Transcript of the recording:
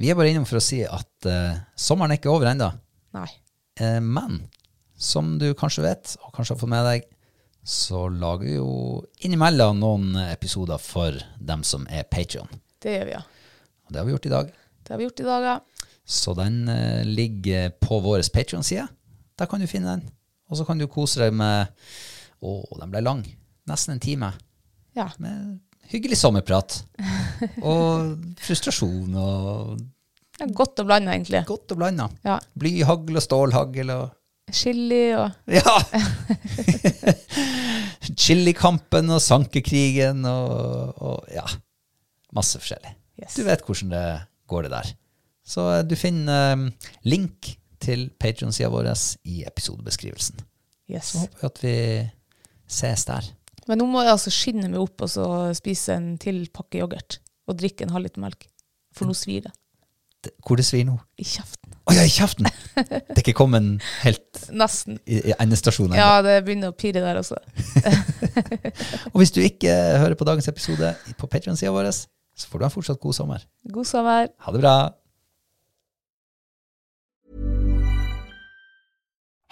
Vi er bare innom for å si at uh, sommeren er ikke over ennå. Nei. Eh, men som du kanskje vet, og kanskje har fått med deg, så lager vi jo innimellom noen episoder for dem som er Patreon. Det gjør vi, ja. Og det har vi gjort i dag. Det har vi gjort i dag, ja. Så den uh, ligger på vår Patreon-side. Der kan du finne den. Og så kan du kose deg med Å, den ble lang. Nesten en time. Ja. Med hyggelig sommerprat. og frustrasjon og er godt å blande, egentlig. godt og blanda. Ja. Blyhagl og stålhagl og Chili og Ja! Chilikampen og sankekrigen og, og ja. Masse forskjellig. Yes. Du vet hvordan det går, det der. Så eh, du finner um, link til Patreon-sida vår i episodebeskrivelsen. Yes. Så håper vi at vi ses der. Men nå må jeg altså skinne meg opp og så spise en til pakke yoghurt. Og drikke en halvliter melk. For nå svir det. Hvor det svir nå? I kjeften. Å ja, i kjeften! Det er ikke kommet helt Nesten. i, i endestasjonen. Ja, det begynner å pirre der også. Og hvis du ikke hører på dagens episode på Patreon-sida vår, så får du en fortsatt god sommer. God sommer. Ha det bra!